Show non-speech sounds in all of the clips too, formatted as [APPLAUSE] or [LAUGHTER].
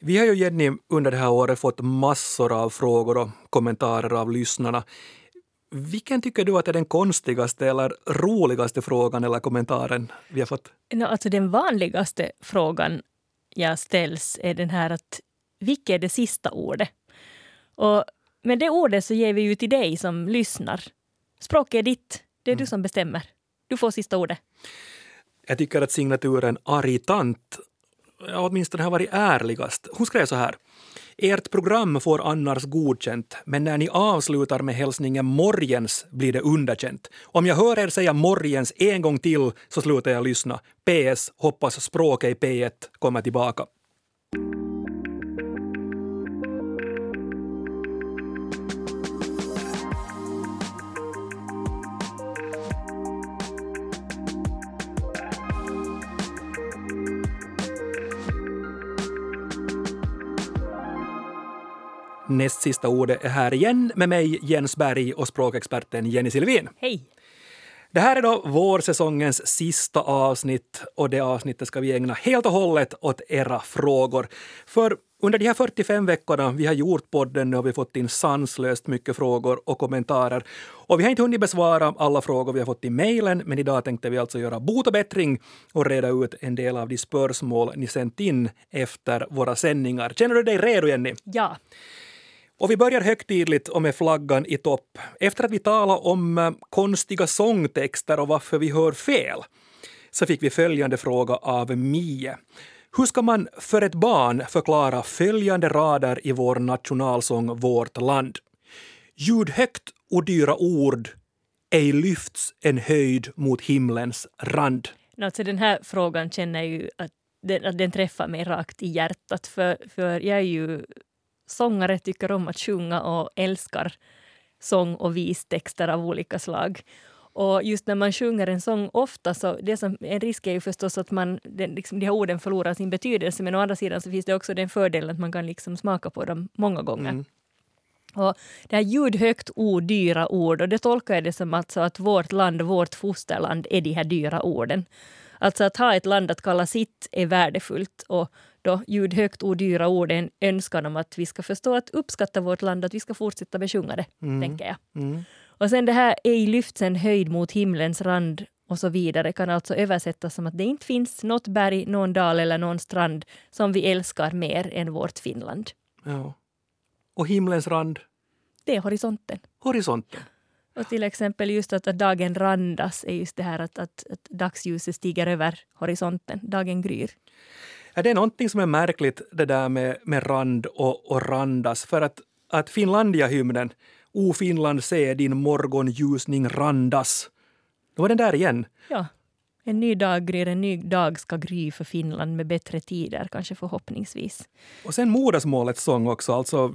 Vi har ju Jenny under det här året fått massor av frågor och kommentarer av lyssnarna. Vilken tycker du att är den konstigaste eller roligaste frågan eller kommentaren vi har fått? No, alltså den vanligaste frågan jag ställs är den här att vilket är det sista ordet? Och med det ordet så ger vi ju till dig som lyssnar. Språket är ditt. Det är mm. du som bestämmer. Du får sista ordet. Jag tycker att signaturen arg tant Ja, åtminstone har varit ärligast. Hon skrev så här. Ert program får annars godkänt, men när ni avslutar med hälsningen morgens blir det underkänt. Om jag hör er säga morgens en gång till så slutar jag lyssna. PS. Hoppas språket i P1 kommer tillbaka. Näst sista ordet är här igen med mig, Jens Berg och språkexperten Jenny Silvin. Hej! Det här är då vårsäsongens sista avsnitt och det avsnittet ska vi ägna helt och hållet åt era frågor. För under de här 45 veckorna vi har gjort podden har vi fått in sanslöst mycket frågor och kommentarer. Och vi har inte hunnit besvara alla frågor vi har fått i mejlen, men idag tänkte vi alltså göra bot och bättring och reda ut en del av de spörsmål ni sänt in efter våra sändningar. Känner du dig redo, Jenny? Ja. Och vi börjar högtidligt och med flaggan i topp. Efter att vi talat om eh, konstiga sångtexter och varför vi hör fel så fick vi följande fråga av Mie. Hur ska man för ett barn förklara följande rader i vår nationalsång Vårt land? Ljud högt och dyra ord, ej lyfts en höjd mot himlens rand. Alltså den här frågan känner jag ju att den, att den träffar mig rakt i hjärtat för, för jag är ju sångare tycker om att sjunga och älskar sång och vistexter av olika slag. Och just när man sjunger en sång ofta så det som, en risk är ju förstås att man, den, liksom, de här orden förlorar sin betydelse men å andra sidan så finns det också den fördelen att man kan liksom smaka på dem många gånger. Mm. Och det här ljudhögt ord, dyra ord, och det tolkar jag det som alltså att vårt land, vårt fosterland är de här dyra orden. Alltså att ha ett land att kalla sitt är värdefullt och då ljudhögt odyra ord är en önskan om att vi ska förstå att uppskatta vårt land, att vi ska fortsätta besjunga det, mm. tänker jag. Mm. Och sen det här ej lyfts en höjd mot himlens rand och så vidare kan alltså översättas som att det inte finns något berg, någon dal eller någon strand som vi älskar mer än vårt Finland. Ja. Och himlens rand? Det är horisonten. Horisonten. Och till exempel just att, att dagen randas är just det här att, att, att dagsljuset stiger över horisonten, dagen gryr. Ja, det är någonting som är märkligt det där med, med rand och, och randas. För att, att Finlandia-hymnen, O Finland se din morgonljusning randas. Då var den där igen. Ja. En ny dag gryr, en ny dag ska gry för Finland med bättre tider, kanske förhoppningsvis. Och sen modersmålets sång också, alltså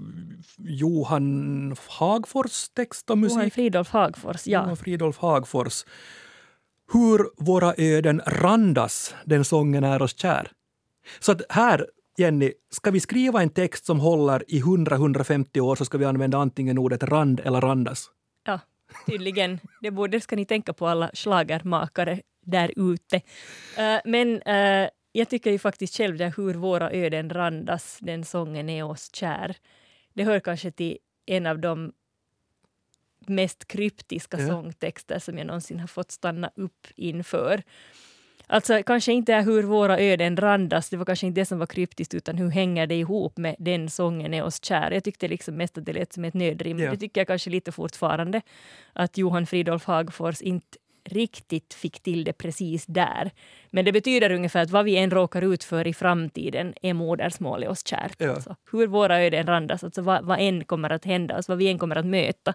Johan Hagfors text och musik. Johan Fridolf Hagfors, ja. Johan Fridolf Hagfors. Hur våra öden randas, den sången är oss kär. Så att här, Jenny, ska vi skriva en text som håller i 100-150 år så ska vi använda antingen ordet rand eller randas. Ja, tydligen. Det borde ska ni tänka på alla slagermakare där ute. Uh, men uh, jag tycker ju faktiskt själv det hur våra öden randas, den sången är oss kär. Det hör kanske till en av de mest kryptiska ja. sångtexter som jag någonsin har fått stanna upp inför. Alltså kanske inte är hur våra öden randas, det var kanske inte det som var kryptiskt, utan hur hänger det ihop med den sången är oss kär. Jag tyckte liksom mest att det lät som ett nödrim. Yeah. Det tycker jag kanske lite fortfarande, att Johan Fridolf Hagfors inte riktigt fick till det precis där. Men det betyder ungefär att vad vi än råkar ut för i framtiden är modersmålet oss kärt. Ja. Alltså, hur våra öden randas, alltså vad, vad än kommer att hända, alltså vad vi än kommer att möta,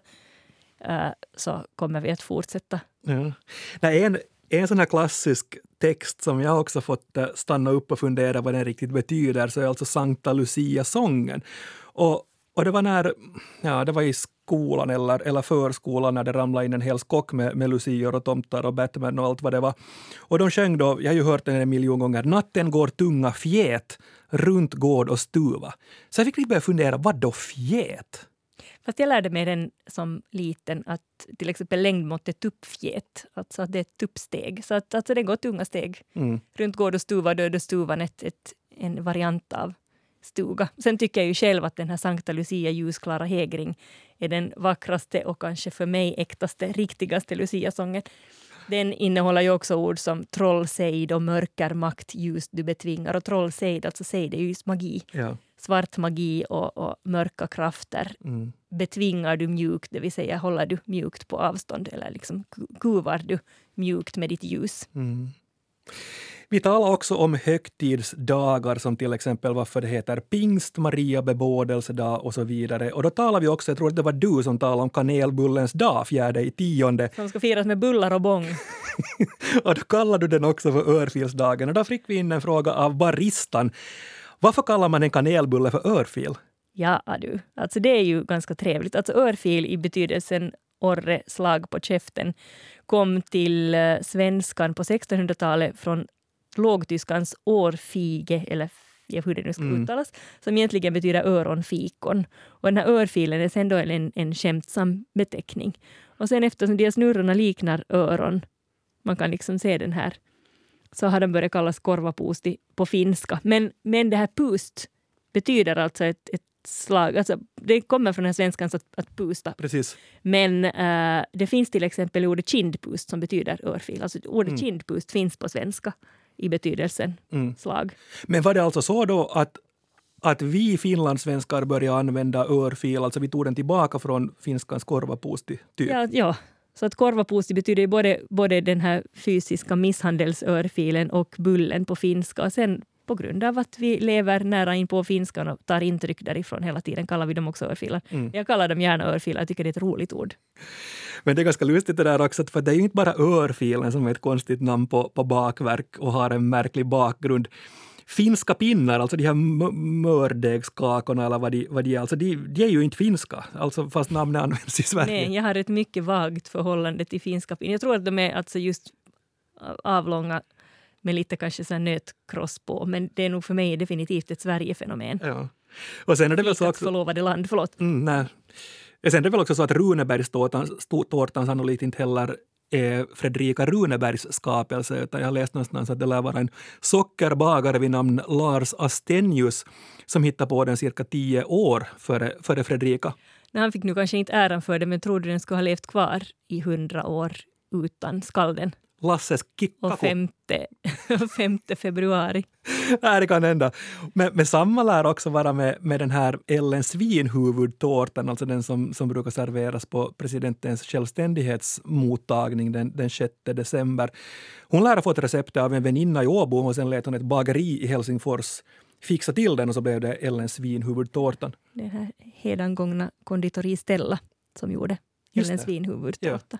uh, så kommer vi att fortsätta. Ja. Nej, en, en sån här klassisk text som jag också fått eh, stanna upp och fundera vad den riktigt betyder, så är alltså Sankta Lucia-sången. Och, och det var när, ja, det var i skolan eller, eller förskolan när det ramlade in en hel skock med, med lucior och tomtar och Batman och allt vad det var. Och de sjöng då, jag har ju hört den en miljon gånger, Natten går tunga fjät runt gård och stuva. Så jag fick lite börja fundera, vad då fjät? Fast jag lärde mig den som liten att till exempel längdmåttet tuppfjät, alltså att det är ett tuppsteg. Så att alltså det går tunga steg. Mm. Runt gård och stuva, död och stuvan, ett, ett, en variant av stuga. Sen tycker jag ju själv att den här Sankta Lucia ljusklara hägring är den vackraste och kanske för mig äktaste, riktigaste Lucia-sången. Den innehåller ju också ord som trollsejd och mörkermakt, ljus du betvingar. Och trollsejd, alltså sejd är ju magi. Ja. Svart magi och, och mörka krafter Mm. betvingar du mjukt, det vill säga håller du mjukt på avstånd eller liksom ku- kuvar du mjukt med ditt ljus. Mm. Vi talar också om högtidsdagar som till exempel varför det heter pingst, Maria bebådelsedag och så vidare. Och då talar vi också, jag tror att det var du som talade om kanelbullens dag, fjärde i tionde. Som ska firas med bullar och bång. [LAUGHS] Och då kallar du den också för örfilsdagen. Och då fick vi in en fråga av baristan. Varför kallar man en kanelbulle för örfil? Ja du, alltså det är ju ganska trevligt. Alltså örfil i betydelsen orre, slag på käften, kom till eh, svenskan på 1600-talet från lågtyskans årfige, eller hur det nu ska Mm. uttalas, som egentligen betyder öronfikon. Och den här örfilen är sen då en, en skämtsam beteckning. Och sen eftersom de här snurrorna liknar öron, man kan liksom se den här, så har den börjat kallas korvapuusti på finska. Men, men det här pust betyder alltså ett, ett slag, alltså det kommer från den här svenskan att, att pusta. Precis. Men eh, det finns till exempel ordet kindpust som betyder örfil. Alltså ordet Mm. kindpust finns på svenska i betydelsen Mm. slag. Men var det alltså så då att, att vi finlandssvenskar började använda örfil, alltså vi tog den tillbaka från finskans korvapuusti, typ? Ja, ja. Så att korvapuusti betyder ju både, både den här fysiska misshandelsörfilen och bullen på finska. Och sen på grund av att vi lever nära in på finskan och tar intryck därifrån hela tiden kallar vi dem också örfilar. Mm. Jag kallar dem gärna örfilar, jag tycker det är ett roligt ord. Men det är ganska lustigt det där också, för det är ju inte bara örfilen som är ett konstigt namn på, på bakverk och har en märklig bakgrund. Finska pinnar, alltså de här mördegskakorna eller vad de, vad de är, alltså de, de är ju inte finska, alltså fast namnet används i Sverige. Nej, jag har ett mycket vagt förhållande till finska pinnar. Jag tror att de är alltså just avlånga med lite kanske så nötkross på, men det är nog för mig definitivt ett Sverigefenomen. Ja. Och sen är det väl så också... förlovade land, förlåt. Mm, nej. Sen är det väl också så att Runebergstårtan sannolikt inte heller är Fredrika Runebergs skapelse, utan jag har läst någonstans att det lär vara en sockerbagare vid namn Lars Astenius som hittade på den cirka tio år före, före Fredrika. Nej, han fick nu kanske inte äran för det, men tror du den skulle ha levt kvar i hundra år utan skalden? Lasses Och Kikkaku. femte, [LAUGHS] femte februari. Nej, det kan hända. Men, men samma lär också vara med, med den här Ellen Svinhuvudtårtan, alltså den som, som brukar serveras på presidentens självständighetsmottagning den, den 6 december. Hon lär ha fått receptet av en väninna i Åbo och sen lät hon ett bageri i Helsingfors fixa till den och så blev det Ellen Svinhuvudtårtan. Den här hedangångna konditori Stella som gjorde Ellen det. Svinhuvudtårta.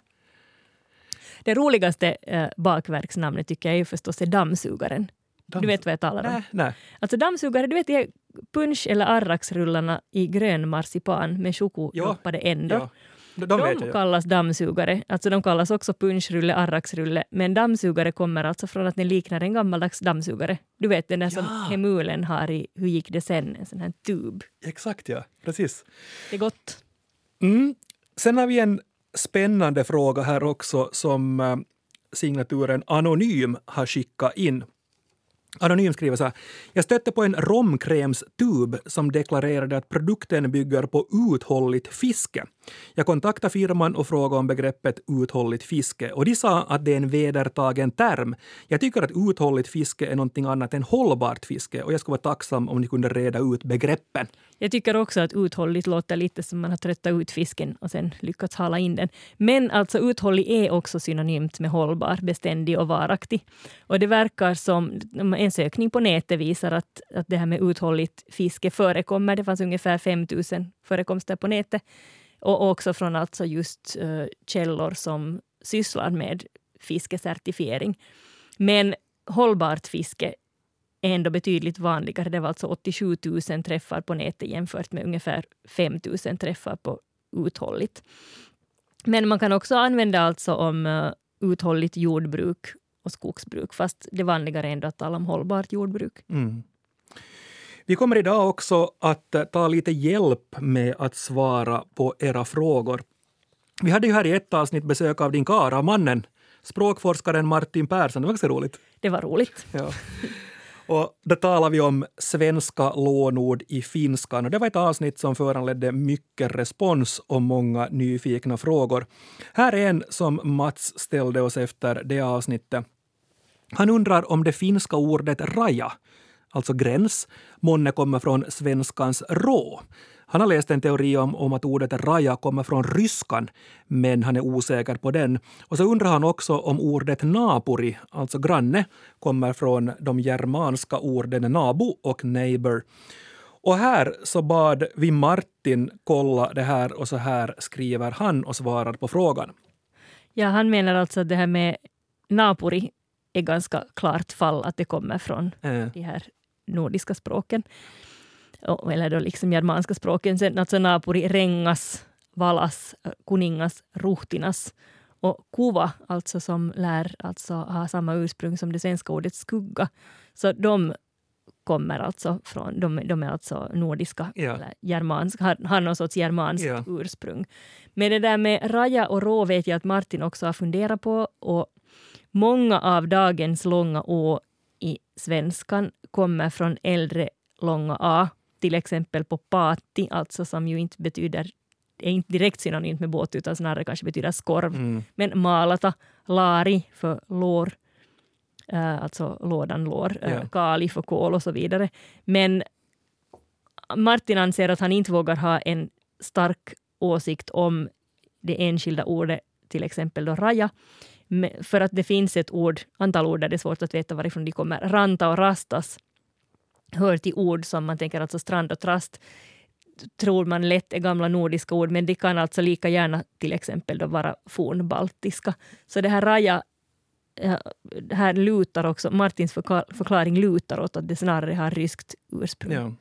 Det roligaste eh, bakverksnamnet tycker jag är förstås är dammsugaren. Du vet vad jag talar om? Nej, nej. Alltså dammsugare, du vet de punsch eller arraksrullarna i grön marsipan med chokodoppade ändor. Ja. De, de kallas dammsugare. Alltså de kallas också punschrulle, arraksrulle. Men dammsugare kommer alltså från att den liknar en gammaldags dammsugare. Du vet den där som Ja. hemulen har i Hur gick det sen? En sån här tub. Exakt, ja. Precis. Det är gott. Mm. Sen har vi en spännande fråga här också som eh, signaturen Anonym har skickat in. Anonym skriver så här. Jag stötte på en romkrämstub som deklarerade att produkten bygger på uthålligt fiske. Jag kontaktade firman och frågade om begreppet uthålligt fiske och de sa att det är en vedertagen term. Jag tycker att uthålligt fiske är någonting annat än hållbart fiske och jag skulle vara tacksam om ni kunde reda ut begreppen. Jag tycker också att uthålligt låter lite som man har tröttat ut fisken och sen lyckats hala in den. Men alltså uthållig är också synonymt med hållbar, beständig och varaktig. Och det verkar som, en sökning på nätet visar att, att det här med uthålligt fiske förekommer. Det fanns ungefär 5 000 förekomster på nätet. Och också från alltså just uh, källor som sysslar med fiskecertifiering. Men hållbart fiske är ändå betydligt vanligare. Det var alltså 87 000 träffar på nätet jämfört med ungefär 5 000 träffar på uthålligt. Men man kan också använda alltså om uh, uthålligt jordbruk och skogsbruk, fast det vanligare är ändå att tala om hållbart jordbruk. Mm. Vi kommer idag också att eh, ta lite hjälp med att svara på era frågor. Vi hade ju här i ett avsnitt besök av din kara, mannen, språkforskaren Martin Persson. Det var ganska roligt. Det var roligt. Ja. Och då talar vi om svenska lånord i finskan och det var ett avsnitt som föranledde mycket respons och många nyfikna frågor. Här är en som Mats ställde oss efter det avsnittet. Han undrar om det finska ordet raja, alltså gräns, månne kommer från svenskans rå. Han har läst en teori om, om att ordet raja kommer från ryskan, men han är osäker på den. Och så undrar han också om ordet napuri, alltså granne, kommer från de germanska orden nabo och neighbor. Och här så bad vi Martin kolla det här och så här skriver han och svarar på frågan. Ja, han menar alltså att det här med napuri är ganska klart fall att det kommer från äh. de här nordiska språken eller då liksom germanska språken, sen alltså rengas, valas, kuningas, ruhtinas och kuva, alltså som lär alltså ha samma ursprung som det svenska ordet skugga. Så de kommer alltså från, de, de är alltså nordiska, ja. eller germanska, har, har någon sorts germanskt ja. ursprung. Men det där med raja och rå vet jag att Martin också har funderat på och många av dagens långa å i svenskan kommer från äldre långa a till exempel på pati, alltså som ju inte betyder är inte direkt synonymt med båt utan snarare kanske betyder skorv. Mm. Men malata, lari för lår, äh, alltså lådan lår, äh, ja. kali för kol och så vidare. Men Martin anser att han inte vågar ha en stark åsikt om det enskilda ordet, till exempel då raja, för att det finns ett ord, antal ord där det är svårt att veta varifrån de kommer. Ranta och rastas hör till ord som man tänker alltså strand och trast tror man lätt är gamla nordiska ord, men de kan alltså lika gärna till exempel då vara fornbaltiska. Så det här raja eh, det här lutar också, Martins förklaring lutar åt att det snarare har ryskt ursprung. Ja.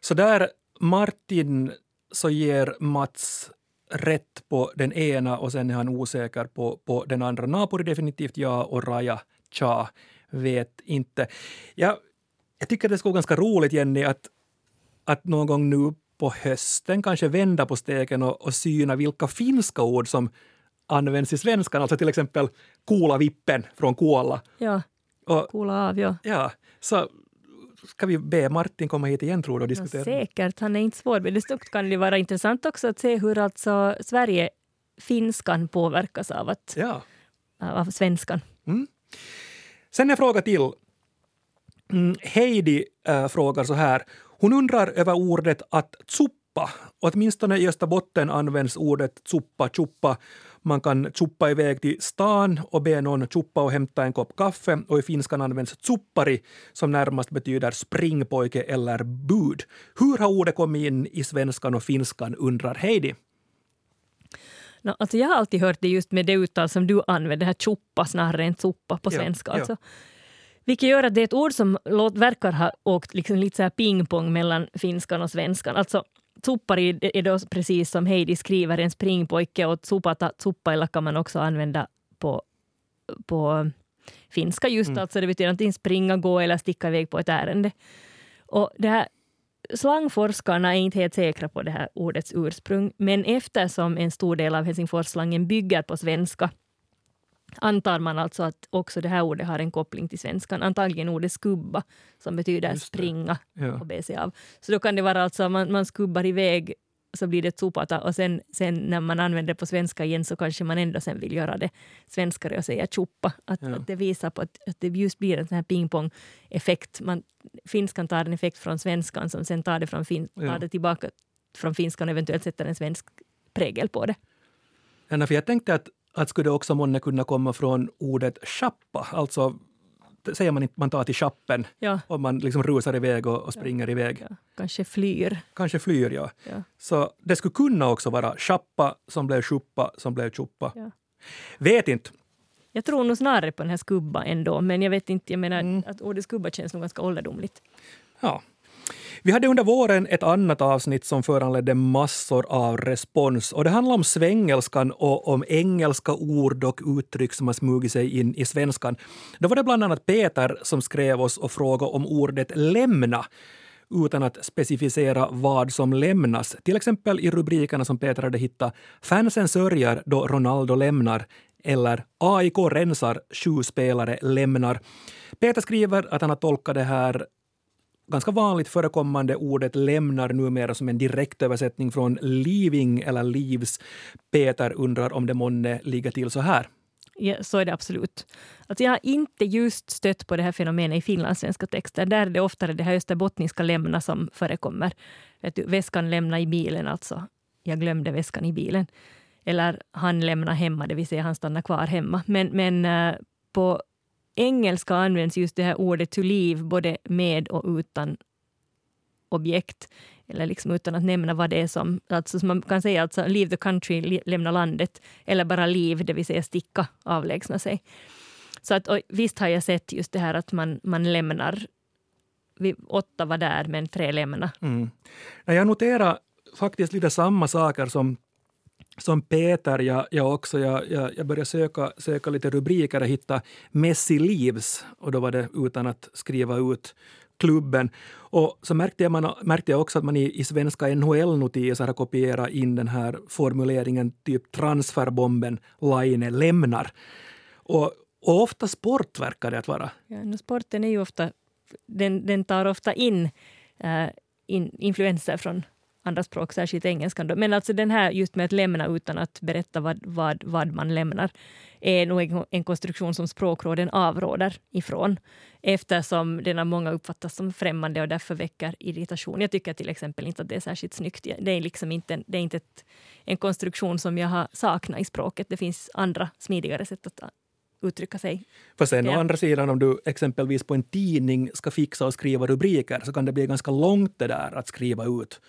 Så där Martin så ger Mats rätt på den ena och sen är han osäker på, på den andra. Napuri definitivt ja och Raja tja, vet inte. Jag jag tycker det skulle vara ganska roligt, Jenny, att, att någon gång nu på hösten kanske vända på steken och, och syna vilka finska ord som används i svenskan, alltså till exempel coola vippen från Kuola. Ja, och, coola av, ja. Ja, så ska vi be Martin komma hit igen tror du och diskutera? Ja, säkert, han är inte svår. Men det kan det vara intressant också att se hur alltså Sverige, finskan påverkas av, att, ja. av svenskan. Mm. Sen en fråga till. Mm, Heidi äh, frågar så här. Hon undrar över ordet att tsuppa. Åtminstone i Österbotten används ordet tsuppa, tjuppa. Man kan tjuppa iväg till stan och be någon tjuppa och hämta en kopp kaffe och i finskan används tsuppari som närmast betyder springpojke eller bud. Hur har ordet kommit in i svenskan och finskan undrar Heidi. No, alltså jag har alltid hört det just med det uttal som du använder, här tjuppa snarare än tsuppa på svenska. Ja, ja. Alltså, vilket gör att det är ett ord som verkar ha åkt liksom lite så här pingpong mellan finskan och svenskan. Alltså, Tsuppari är då precis som Heidi skriver en springpojke och tsupata, tsuppailla kan man också använda på, på finska just mm. alltså. Det betyder antingen springa, gå eller sticka iväg på ett ärende. Och det här, slangforskarna är inte helt säkra på det här ordets ursprung, men eftersom en stor del av Helsingforsslangen bygger på svenska antar man alltså att också det här ordet har en koppling till svenskan. Antagligen ordet skubba som betyder springa ja. sig av. Så då kan det vara alltså man, man skubbar iväg så blir det tsupata och sen, sen när man använder det på svenska igen så kanske man ändå sen vill göra det svenskare och säga tjuppa. Att, ja. att det visar på att, att, det just blir en sån här pingpong-effekt. finskan tar en effekt från svenskan som sen tar det, från fin, tar det tillbaka från finskan och eventuellt sätter en svensk prägel på det. Ja, för jag tänkte att att skulle det också månne kunna komma från ordet schappa, alltså säger man inte man tar till chappen ja. och man liksom rusar iväg och, och springer ja. iväg. Ja. Kanske flyr. Kanske flyr, ja. ja. Så det skulle kunna också vara chappa som blev schuppa som blev tjuppa. Vet inte. Jag tror nog snarare på den här skubba ändå, men jag vet inte, jag menar mm. att ordet skubba känns nog ganska ålderdomligt. Ja, vi hade under våren ett annat avsnitt som föranledde massor av respons. Och det handlar om svengelskan och om engelska ord och uttryck som har smugit sig in i svenskan. Då var det bland annat Peter som skrev oss och frågade om ordet lämna utan att specificera vad som lämnas. Till exempel i rubrikerna som Peter hade hittat “Fansen sörjer då Ronaldo lämnar” eller AIK rensar, sju spelare lämnar. Peter skriver att han har tolkat det här ganska vanligt förekommande ordet lämnar numera som en direktöversättning från leaving eller leaves. Peter undrar om det månne ligger till så här. Ja, så är det absolut. Alltså jag har inte just stött på det här fenomenet i finlandssvenska texter. Där är det oftare det här österbottniska lämna som förekommer. Vet du, väskan lämna i bilen, alltså. Jag glömde väskan i bilen. Eller han lämnar hemma, det vill säga han stannar kvar hemma. Men, men eh, på engelska används just det här ordet to leave både med och utan objekt. Eller liksom utan att nämna vad det är som... Alltså, man kan säga alltså leave the country, lämna landet. Eller bara leave, det vill säga sticka, avlägsna sig. Så att, visst har jag sett just det här att man, man lämnar... Vi, åtta var där, men tre lämnade. Mm. Jag noterar faktiskt lite samma saker som som Peter, jag, jag också, jag, jag, jag började söka, söka lite rubriker och hitta Messi Leaves och då var det utan att skriva ut klubben. Och så märkte jag, man, märkte jag också att man i, i svenska NHL-notiser har kopierat in den här formuleringen typ transferbomben Laine lämnar. Och, och ofta sport verkar det att vara. Ja, sporten är ju ofta, den, den tar ofta in, äh, in influenser från andra språk, särskilt engelskan. Då. Men alltså den här just med att lämna utan att berätta vad, vad, vad man lämnar är nog en, en konstruktion som språkråden avråder ifrån eftersom den av många uppfattas som främmande och därför väcker irritation. Jag tycker till exempel inte att det är särskilt snyggt. Det är liksom inte, det är inte ett, en konstruktion som jag har saknat i språket. Det finns andra smidigare sätt att uttrycka sig. För sen ja. å andra sidan om du exempelvis på en tidning ska fixa och skriva rubriker så kan det bli ganska långt det där att skriva ut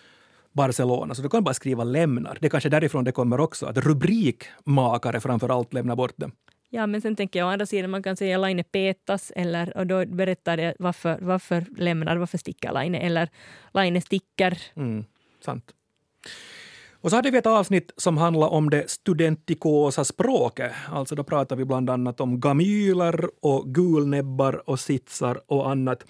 Barcelona, så du kan bara skriva lämnar. Det är kanske därifrån det kommer också, att rubrikmakare framför allt lämnar bort dem. Ja, men sen tänker jag å andra sidan, man kan säga Laine petas, eller, och då berättar det varför, varför lämnar, varför sticker Laine, eller Laine sticker. Mm, sant. Och så hade vi ett avsnitt som handlade om det studentikosa språket. Alltså då pratar vi bland annat om gamyler och gulnäbbar och sitsar och annat.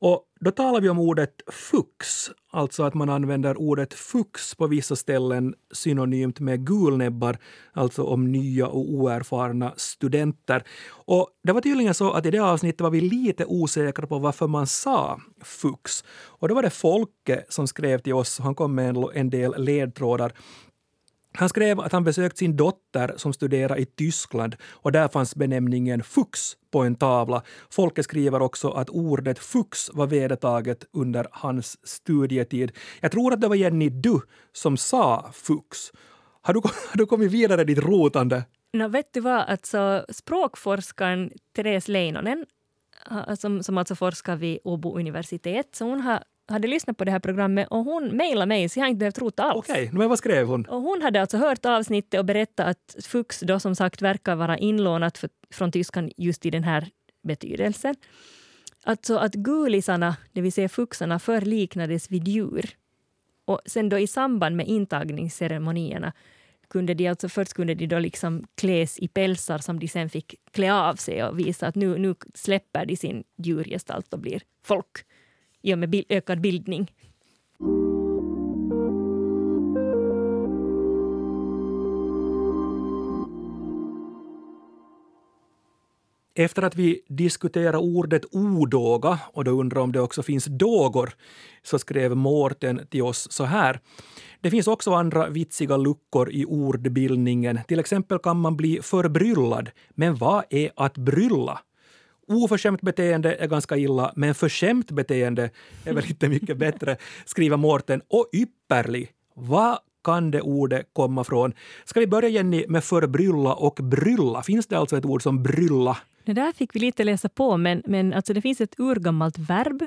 Och då talar vi om ordet fux, alltså att man använder ordet fux på vissa ställen synonymt med gulnäbbar, alltså om nya och oerfarna studenter. Och det var tydligen så att i det avsnittet var vi lite osäkra på varför man sa fux. Och då var det Folke som skrev till oss, han kom med en del ledtrådar han skrev att han besökt sin dotter som studerar i Tyskland och där fanns benämningen fux på en tavla. Folke skriver också att ordet fux var vedertaget under hans studietid. Jag tror att det var Jenny Du som sa fux. Har du, [LAUGHS] har du kommit vidare i ditt rotande? No, vet du vad, alltså, språkforskaren Therese Leinonen som, som alltså forskar vid Åbo universitet, så hon har hade lyssnat på det här programmet och hon mejlade mig så jag har inte behövt rota alls. Okej, okay, men vad skrev hon? Och hon hade alltså hört avsnittet och berättat att fux då som sagt verkar vara inlånat för, från tyskan just i den här betydelsen. Alltså att gulisarna, det vill säga fuxarna, förr liknades vid djur. Och sen då i samband med intagningsceremonierna kunde de alltså först kunde de då liksom kläs i pälsar som de sen fick klä av sig och visa att nu, nu släpper de sin djurgestalt och blir folk i och med ökad bildning. Efter att vi diskuterar ordet odåga och då undrar om det också finns dågor, så skrev Mårten till oss så här. Det finns också andra vitsiga luckor i ordbildningen. Till exempel kan man bli förbryllad. Men vad är att brylla? Oförskämt beteende är ganska illa, men förskämt beteende är väl inte mycket bättre, skriver Mårten. Och ypperlig. Vad kan det ordet komma från? Ska vi börja Jenny med förbrylla och brylla? Finns det alltså ett ord som brylla? Det där fick vi lite läsa på, men, men alltså det finns ett urgammalt verb,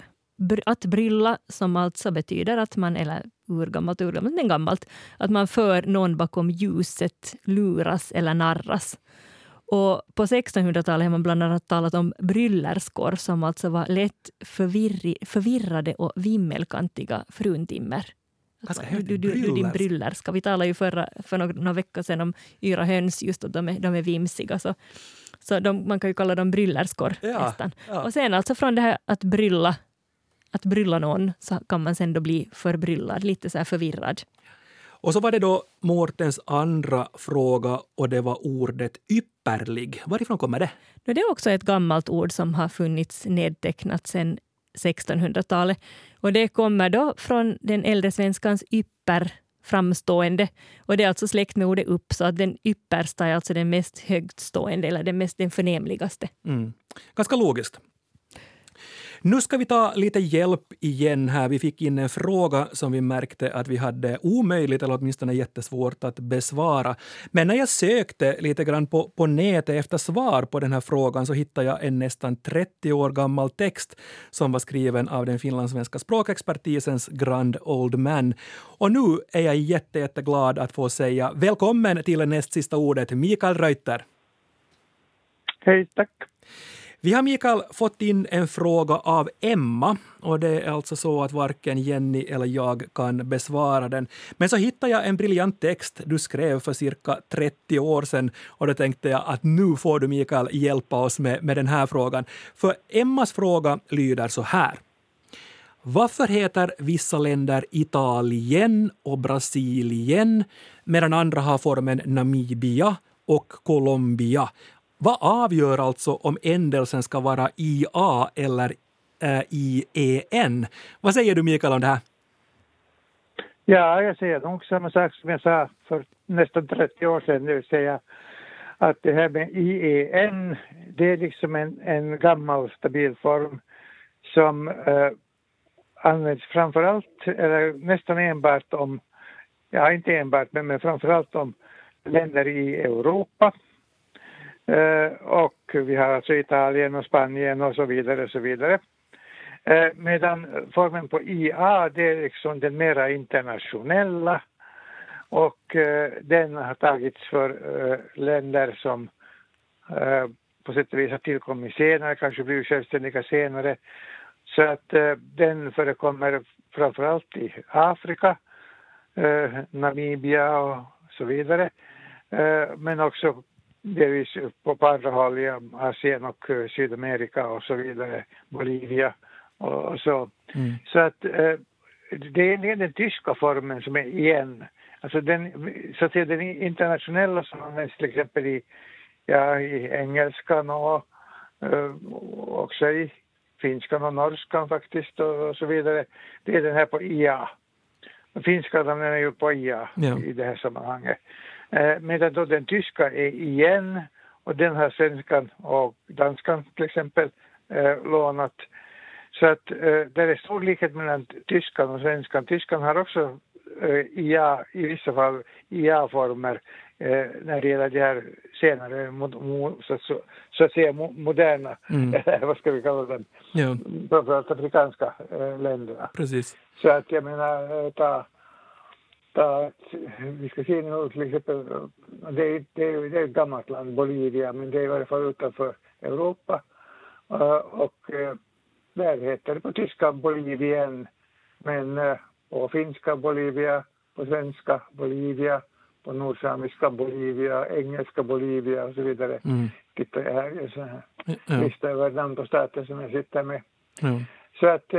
att brylla, som alltså betyder att man, eller urgammalt, urgammalt, men gammalt, att man för någon bakom ljuset, luras eller narras. Och på 1600-talet har man bland annat talat om bryllerskor som alltså var lätt förvirrade och vimmelkantiga fruntimmer. Du, du, du, du, din bryllerska. Vi talade ju förra, för några, några veckor sedan om yra höns, just att de är, de är vimsiga. Så, så de, man kan ju kalla dem bryllerskor ja, nästan. Ja. Och sen alltså från det här att brylla, att brylla någon så kan man sen då bli förbryllad, lite så här förvirrad. Och så var det då Mårtens andra fråga och det var ordet ypperlig. Varifrån kommer det? Det är också ett gammalt ord som har funnits nedtecknat sedan 1600-talet. Och det kommer då från den äldre svenskans ypper, framstående. Och det är alltså släkt med ordet upp, så att den yppersta är alltså den mest högtstående eller den mest den förnämligaste. Mm. Ganska logiskt. Nu ska vi ta lite hjälp igen här. Vi fick in en fråga som vi märkte att vi hade omöjligt eller åtminstone jättesvårt att besvara. Men när jag sökte lite grann på, på nätet efter svar på den här frågan så hittade jag en nästan 30 år gammal text som var skriven av den finlandssvenska språkexpertisens Grand Old Man. Och nu är jag jätte, jätteglad att få säga välkommen till näst sista ordet, Mikael Reuter. Hej, tack. Vi har Mikael fått in en fråga av Emma och det är alltså så att varken Jenny eller jag kan besvara den. Men så hittade jag en briljant text du skrev för cirka 30 år sedan och då tänkte jag att nu får du Mikael hjälpa oss med, med den här frågan. För Emmas fråga lyder så här. Varför heter vissa länder Italien och Brasilien medan andra har formen Namibia och Colombia? Vad avgör alltså om ändelsen ska vara IA eller eh, äh, IEN? Vad säger du Mikael om det här? Ja, jag säger nog samma sak som jag sa för nästan 30 år sedan, det vill säga att det här med IEN, det är liksom en, en gammal stabil form som eh, används framförallt, eller nästan enbart om, ja inte enbart, men, men framförallt om länder i Europa Eh, och vi har alltså Italien och Spanien och så vidare. Och så vidare. Eh, medan formen på IA det är liksom den mera internationella och eh, den har tagits för eh, länder som eh, på sätt och vis har tillkommit senare, kanske blivit självständiga senare. Så att den förekommer framförallt i Afrika, Namibia och så vidare. Men också delvis på, på andra håll i Asien och uh, Sydamerika och så vidare, Bolivia och, och så. Mm. Så att uh, det är den tyska formen som är igen, alltså den, så att säga, den internationella som används till exempel i, ja, i engelskan och uh, också i finskan och norskan faktiskt och, och, så vidare. Det är den här på IA. Finskan är ju på IA ja. i det här sammanhanget. Eh, medan då den tyska är igen och den har svenskan och danskan till exempel eh, lånat. Så att eh, det är stor likhet mellan tyskan och svenskan. Tyskan har också eh, IA, i vissa fall IA-former eh, när det gäller de här senare, mo, mo, så, så, så, att säga moderna, mm. [LAUGHS] vad ska vi kalla dem, ja. framförallt afrikanska eh, länderna. Precis. Så att jag menar, eh, ta att vi ska se nu till exempel, det är, det, är, det är ett gammalt land, Bolivia, men det är i varje fall utanför Europa. Uh, och uh, där heter det på tyska Bolivien, men uh, på finska Bolivia, på svenska Bolivia, på nordsamiska Bolivia, engelska Bolivia och så vidare. Mm. Tittar jag här, en sån här ja. lista över namn på stater som jag sitter med. Ja. Så att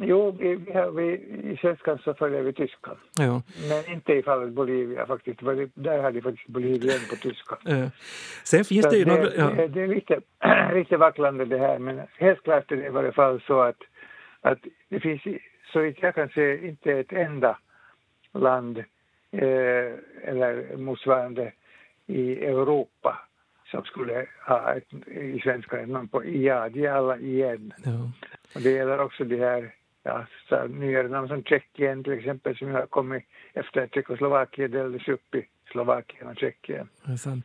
Jo, vi, vi, i svenskan så följer vi tyskan. Ja. Men inte i fallet Bolivia faktiskt. Där hade faktiskt Bolivien på tyska. [LAUGHS] Ja. Sen finns så det ju det, några... Ja. Det, det är lite, [CLEARS THROAT] lite vacklande det här men helt klart är det i varje fall så att, att det finns så vitt jag kan se inte ett enda land eh, eller motsvarande i Europa som skulle ha ett, i svenska namn på IA, de är alla igen. Ja. Och det gäller också de här ja, nyare namn som Tjeckien till exempel som har kommit efter att Tjeckoslovakien delades upp i Slovakien och Tjeckien. Är.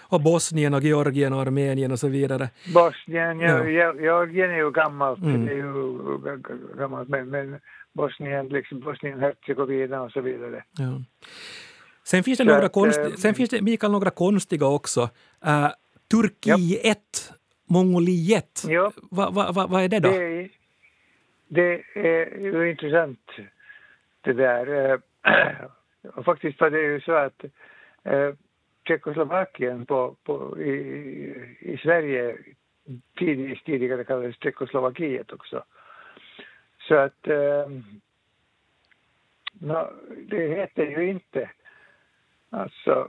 Och Bosnien och Georgien och Armenien och så vidare. Bosnien, ja. Georgien är ju gammalt, mm. det är ju gammalt men, men Bosnien, liksom Bosnien-Hercegovina och så vidare. Ja. Sen finns det, några konst, äh, sen finns det Mikael, några konstiga också. Uh, Turkiet, ja. Mongoliet, ja. vad va, va, va är det då? Det, det är ju intressant det där. Eh, [CLEARS THROAT] och faktiskt var det ju så att eh, Tjeckoslovakien på, på, i, i Sverige tidigt, tidigare kallades Tjeckoslovakiet också. Så att eh, no, det heter ju inte Alltså,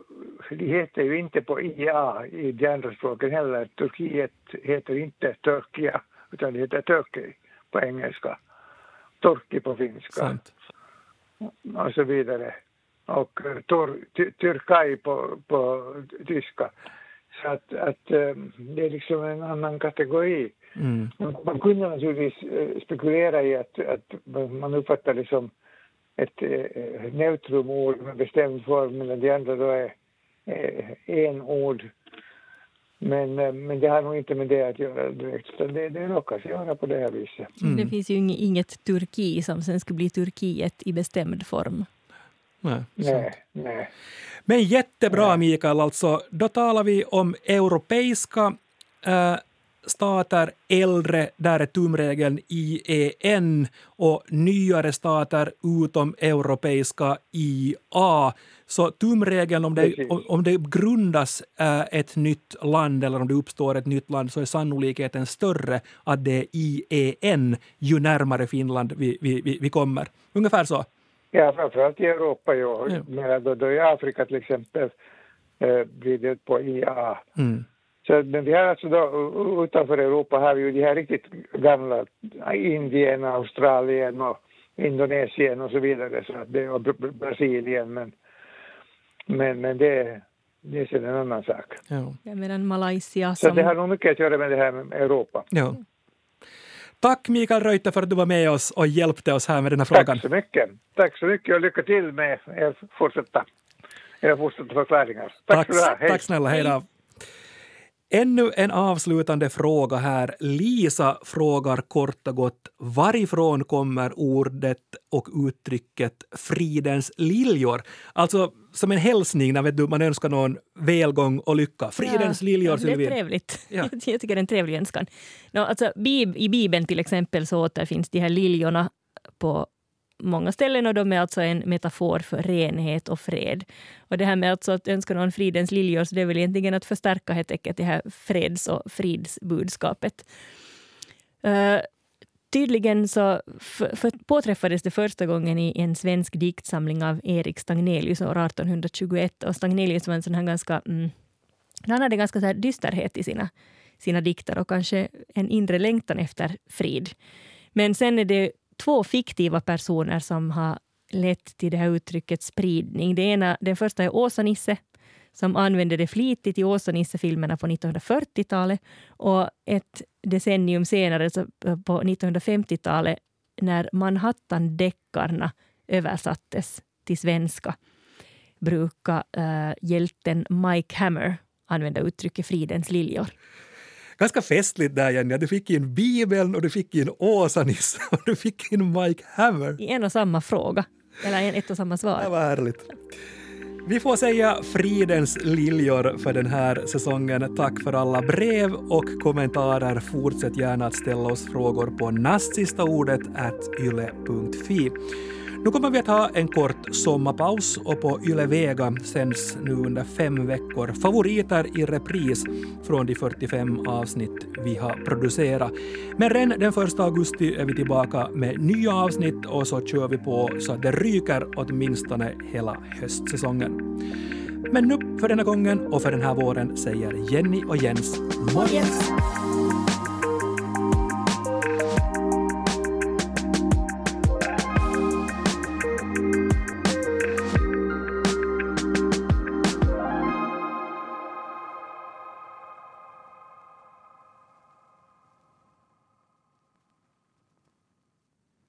det heter ju inte på IA i de andra språken heller. Turkiet heter inte Turkia, utan det heter Turkey på engelska. Turki på finska. Sant. Och så vidare. Och tur, ty, Tyrkaj på, på tyska. Så att, att det är liksom en annan kategori. Mm. Man kunde naturligtvis spekulera i att, att man uppfattar det som ett eh, neutrumord med bestämd form medan de andra då är eh, en ord. Men, eh, men det har nog inte med det att göra direkt, utan det, det råkar göra på det här viset. Mm. Det finns ju inget, Turki som sen skulle bli Turkiet i bestämd form. Nej. Nej, nej. Men jättebra Mikael, alltså. Då talar vi om europeiska eh, stater, äldre, där är tumregeln IEN och nyare stater utom europeiska IA. Så tumregeln, om det, om, det grundas eh, ett nytt land eller om det uppstår ett nytt land så är sannolikheten större att det är IEN ju närmare Finland vi, vi, vi, vi kommer. Ungefär så. Ja, framförallt i Europa, ja. Ja. Men då, då i Afrika till exempel eh, blir det på IA. Mm. Så, men vi har alltså då, utanför Europa har vi ju de här riktigt gamla, Indien, Australien och Indonesien och så vidare, så att det, och Br- Br- Brasilien, men, men, men det, det är sen en annan sak. Ja. Ja, medan Malaysia Så som... det har nog mycket att göra med det här med Europa. Ja. Tack Mikael Reuter för att du var med oss och hjälpte oss här med den här frågan. Tack så mycket. Tack så mycket och lycka till med er fortsatta, era fortsatta förklaringar. Tack, Tack. Hej. tack snälla, hej då. Ännu en avslutande fråga här. Lisa frågar kort och gott varifrån kommer ordet och uttrycket fridens liljor? Alltså som en hälsning när vet du, man önskar någon välgång och lycka. Fridens liljor, ja, Det är trevligt. Ja. [LAUGHS] Jag tycker det är en trevlig önskan. No, alltså, I Bibeln till exempel så återfinns de här liljorna på många ställen och de är alltså en metafor för renhet och fred. Och det här med alltså att önska någon fridens liljor, så det är väl egentligen att förstärka helt enkelt det här freds och fridsbudskapet. Uh, tydligen så för, för påträffades det första gången i en svensk diktsamling av Erik Stagnelius år 1821. Och Stagnelius var en sån här ganska... Mm, han hade ganska så här dysterhet i sina, sina dikter och kanske en inre längtan efter frid. Men sen är det två fiktiva personer som har lett till det här uttrycket spridning. Det ena, den första är Åsa-Nisse som använde det flitigt i Åsa-Nisse-filmerna på 1940-talet och ett decennium senare, på 1950-talet, när Manhattan-deckarna översattes till svenska brukar uh, hjälten Mike Hammer använda uttrycket fridens liljor. Ganska festligt där Jenny. Du fick in Bibeln och du fick in Åsa-Nisse och du fick in Mike Hammer. I en och samma fråga, eller en, ett och samma Det svar. var härligt. Vi får säga fridens liljor för den här säsongen. Tack för alla brev och kommentarer. Fortsätt gärna att ställa oss frågor på nastsistaordet yle.fi. Nu kommer vi att ha en kort sommarpaus och på Yle Vega sänds nu under fem veckor favoriter i repris från de 45 avsnitt vi har producerat. Men redan den 1 augusti är vi tillbaka med nya avsnitt och så kör vi på så att det ryker åtminstone hela höstsäsongen. Men nu för denna gången och för den här våren säger Jenny och Jens morgens!